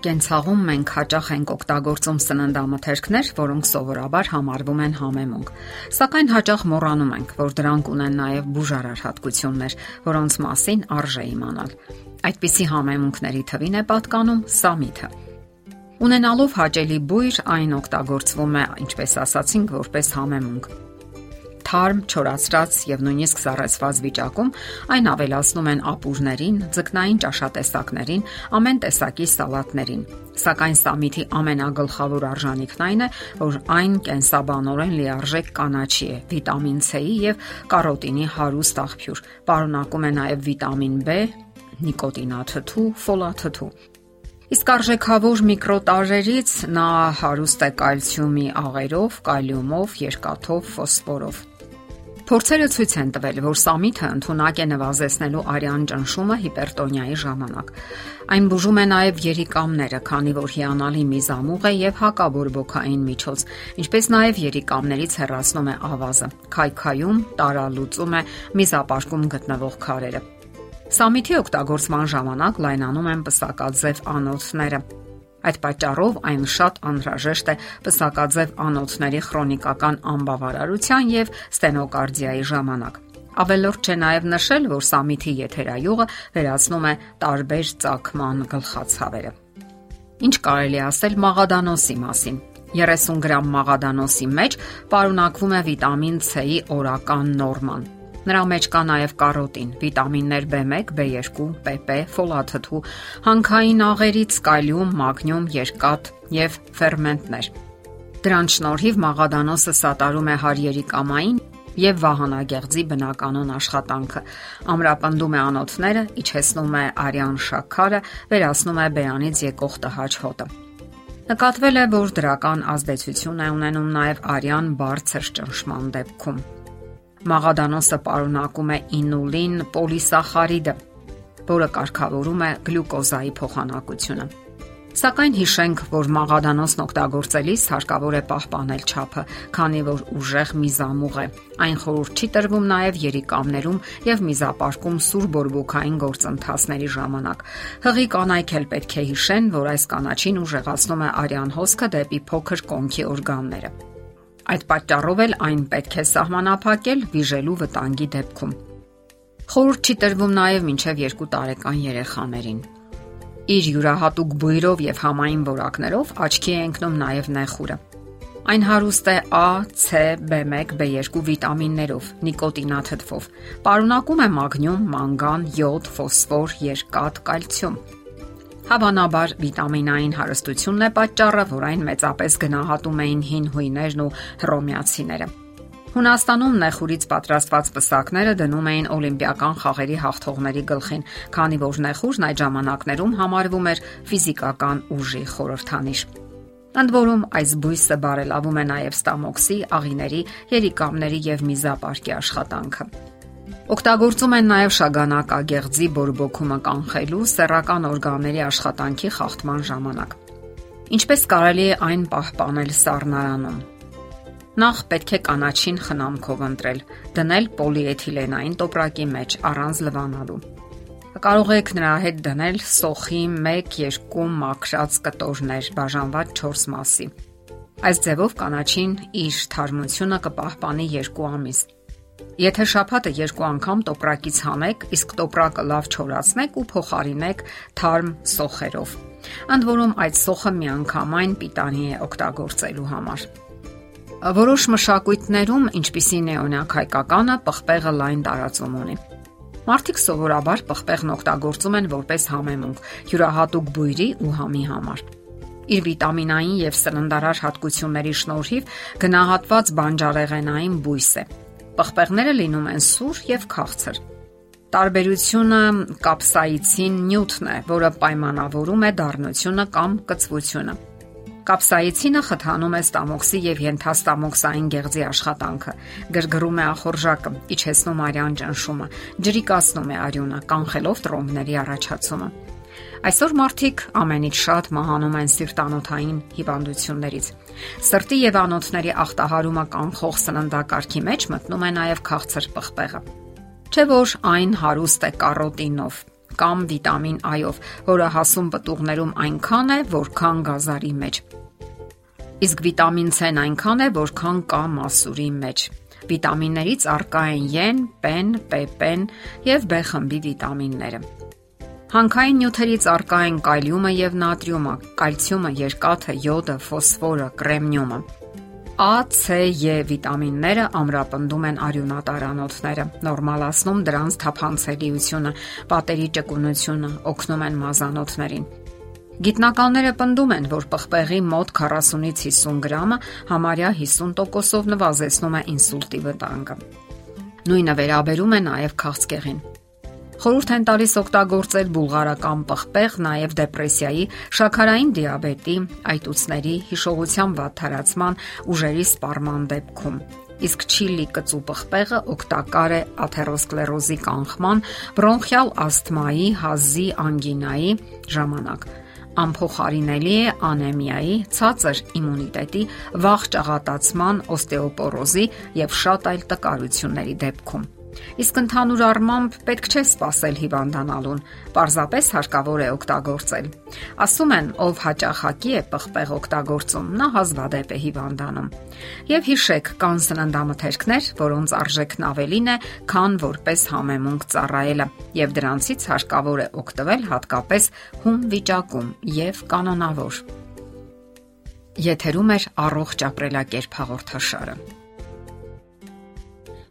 Կենցաղում մենք հաճախ ենք օգտագործում սննդամթերքներ, որոնք սովորաբար համարվում են համեմունք։ Սակայն հաճախ մոռանում ենք, որ դրանք ունեն նաև բուժարար հատկություններ, որոնց մասին արժե իմանալ։ Այդպիսի համեմունքների թվին է պատկանում սամիթը։ Ունենալով հաճելի բույր, այն օգտագործվում է, ինչպես ասացինք, որպես համեմունք թարմ, չորացրած եւ նույնիսկ սառեցված վիճակում այն ավելացնում են ապուրներին, ձկնային ճաշատեսակներին, ամեն տեսակի սալատներին։ Սակայն սամիթի ամենագլխավոր արժանինքն այն է, որ այն կենսաբանորեն լիարժեք կանաչի է, վիտամին C-ի եւ կարոտինի հարուստ աղբյուր։ Պարունակում է նաեւ վիտամին B, նիկոտինաթթու, ֆոլաթթու։ Իսկ արժեքավոր միկրոտարերից նա հարուստ է կալցիումի աղերով, կալիումով, երկաթով, ֆոսֆորով։ Փորձերը ցույց են տվել, որ սամիթը ընդունակ է նվազեցնելու արյան ճնշումը հիպերտոնիայի ժամանակ։ Այն բուժում է նաև երիկամները, քանի որ հիանալի միզամուղ է եւ հակաբորբոքային միջոց, ինչպես նաև երիկամներից հեռացնում է ավազը։ Քայքայում տարալուծում է միզապարկում գտնվող քարերը։ Սամիթի օգտագործման ժամանակ լայնանում են պսակաձև անոթները, Այդ պատճառով այն շատ անհրաժեշտ է պսակաձև անոթների քրոնիկական անբավարարության եւ ստենոկարդիայի ժամանակ։ Ավելորդ չէ նաև նշել, որ սամիթի եթերայուղը վերացնում է տարբեր ցակման գլխացավերը։ Ինչ կարելի ասել մաղադանոսի մասին։ 30 գրամ մաղադանոսի մեջ պարունակվում է վիտամին C-ի օրական նորման Նրա մեջ կա նաև կարոտին, վիտամիններ B1, B2, PP, ֆոլաթթու, հանքային աղերից կալիում, մագնիում, երկաթ եւ ֆերմենտներ։ Դրանց շնորհիվ մաղադանոսը սատարում է հարյերի կամային եւ վահանագեղձի բնականon աշխատանքը։ Ամրապնդում է անոթները, իջեցնում է արյան շաքարը, վերացնում է բերանից եկող տհաճ հոտը։ Նկատվել է, որ դրական ազդեցություն է ունենում նաև արյան բարձր ճնշման դեպքում։ Մաղադանոսը պարունակում է ինուլին պոլիսախարիդը, որը կարգավորում է գլյուկոզայի փոխանակությունը։ Սակայն հիշենք, որ մաղադանոսն օգտագործելիս հարկավոր է պահպանել չափը, քանի որ ուժեղ միզամուղ է։ Այն խորուրդ չի տրվում նաև երիկամներում եւ միզապարկում սուր բորբոքային գործընթացների ժամանակ։ Հղի կանայք էլ պետք է հիշեն, որ այս կանաչին ուժեղացնում է արյան հոսքը դեպի փոքր կոնքի օրգանները։ Այդ պատճառով էլ այն պետք է սահմանափակել վիժելու վտանգի դեպքում։ Խորհուրդ չի տրվում նաև մինչև 2 տարեկան երեխաներին։ Իր յուրահատուկ բույրով եւ համային որակներով աչքի է ընկնում նաև նեխուրը։ Այն հարուստ է A, C, B1, B2 վիտամիններով, նիկոտինաթթվով։ Պարունակում է մագնիում, մանգան, յոդ, ֆոսֆոր, երկաթ, կալցիում։ Հավանաբար վիտամինային հարստությունն է պատճառը, որ այն մեծապես գնահատում էին հին հույներն ու հռոմեացիները։ Հունաստանում նեխուրից պատրաստված պսակները դնում էին օլիմպիական խաղերի հաղթողների գլխին, քանի որ նեխուրն այդ ժամանակներում համարվում էր ֆիզիկական ուժի խորհրդանիշ։ Ընդ որում այս բույսը բարելավում է նաև ստամոքսի, աղիների, երիկամների եւ միզապարկի աշխատանքը։ Օգտագործում են նաև շագանակագեղձի բորբոքումը կանխելու սեռական օրգանների աշխատանքի խախտման ժամանակ։ Ինչպես կարելի է այն պահպանել սառնարանում։ Նախ պետք է կանաչին խնամքով ընտրել, դնել պոլիէթիլենային տոպրակի մեջ առանց լվանալու։ Կարող եք նրա հետ դնել սոխի 1-2 մաքրած կտորներ բաժանված 4 մասի։ Այս ձևով կանաչին իր թարմությունը կպահպանի 2 ամիս։ Եթե շաբաթը երկու անգամ տոպրակից հանեք, իսկ տոպրակը լավ չորացնեք ու փոխարինեք թարմ սոխերով։ Ընդ որում այդ սոխը միանգամայն պիտանի է օգտագործելու համար։ Որոշ մշակույթներում, ինչպիսին օրինակ հայկականը, պղպեղը լայն տարածում ունի։ Մարդիկ սովորաբար պղպեղն օգտագործում են որպես համեմունք յուրահատուկ բույրի ու համի համար։ Իր վիտամինային եւ սննդարար հատկությունների շնորհիվ գնահատված բանջարեղենային բույս է, Պղպեղները լինում են սուր եւ քաղցր։ Տարբերությունը կապսաիցին նյութն է, որը պայմանավորում է դառնությունը կամ կծվությունը։ Կապսաիցինը խթանում է ստամոքսի եւ ենթաստամոքսային գեղձի աշխատանքը, գրգռում է ախորժակը, իջեցնում արյան ճնշումը, ջրիկացնում է արյունը, կանխելով տրոմբների առաջացումը։ Այսօր մարդիկ ամենից շատ մահանում են սիրտանոթային հիվանդություններից։ Սրտի եւ անոթների ախտահարումը կանխող սննդակարգի մեջ մտնում է նաեւ քաղցր պղպեղը։ Չէ որ այն հարուստ է կարոտինով, կամ վիտամին A-ով, որը հասում պտուղներում այնքան է, որքան գազարի մեջ։ Իսկ վիտամին C-ն այնքան է, որքան կա մասուրի մեջ։ Վիտամիններից առկա են Ե, Պ, Պ, եւ B խմբի վիտամինները։ Հանքային նյութերից առկա են կալիումը եւ նատրիումը, կալցիումը, երկաթը, յոդը, ֆոսֆորը, կրեմնիումը։ A, C, E վիտամինները ամրապնդում են արյունատարանոթները, նորմալացնում դրանց թափանցելիությունը, պատերի ճկունությունը, օգնում են մազանոթներին։ Գիտնականները պնդում են, որ պղպեղի մոտ 40-ից 50 գրամը համարյա 50%-ով նվազեցնում է ինսուլտի վտանգը։ Նույնը վերաբերում է նաև քաղցկեղին։ Խորհուրդ են տալիս օգտագործել բուլղարական պղպեղ նաև դեպրեսիայի, շաքարային դիաբետի, այտուցների, հիշողության վատթարացման, ուժերի սպառման դեպքում իսկ չիլի կծու պղպեղը օգտակար է աթերոսկլերոզի կանխման, բրոնխիալ ասթմայի, հազի, անգինայի ժամանակ անփոխարինելի է անեմիայի, ցածր իմունիտետի, վաղ ճաղատացման, օստեոպորոզի եւ շատ այլ տկարությունների դեպքում։ Իսկ ընդհանուր առմամբ պետք չէ սпасել հիվանդանալուն, պարզապես հարկավոր է օգտագործել։ Ասում են, ով հաճախակի է պղպեղ օգտագործում, նա հազվադեպ է հիվանդանում։ Եվ հիշեք, կան սննդամթերքներ, որոնց արժեքն ավելին է, քան որպես համեմունք ծառայելը, եւ դրանցից հարկավոր է օգտվել հատկապես հում վիճակում եւ կանոնավոր։ Եթերում է առողջ ապրելակերպ հաղորդաշարը։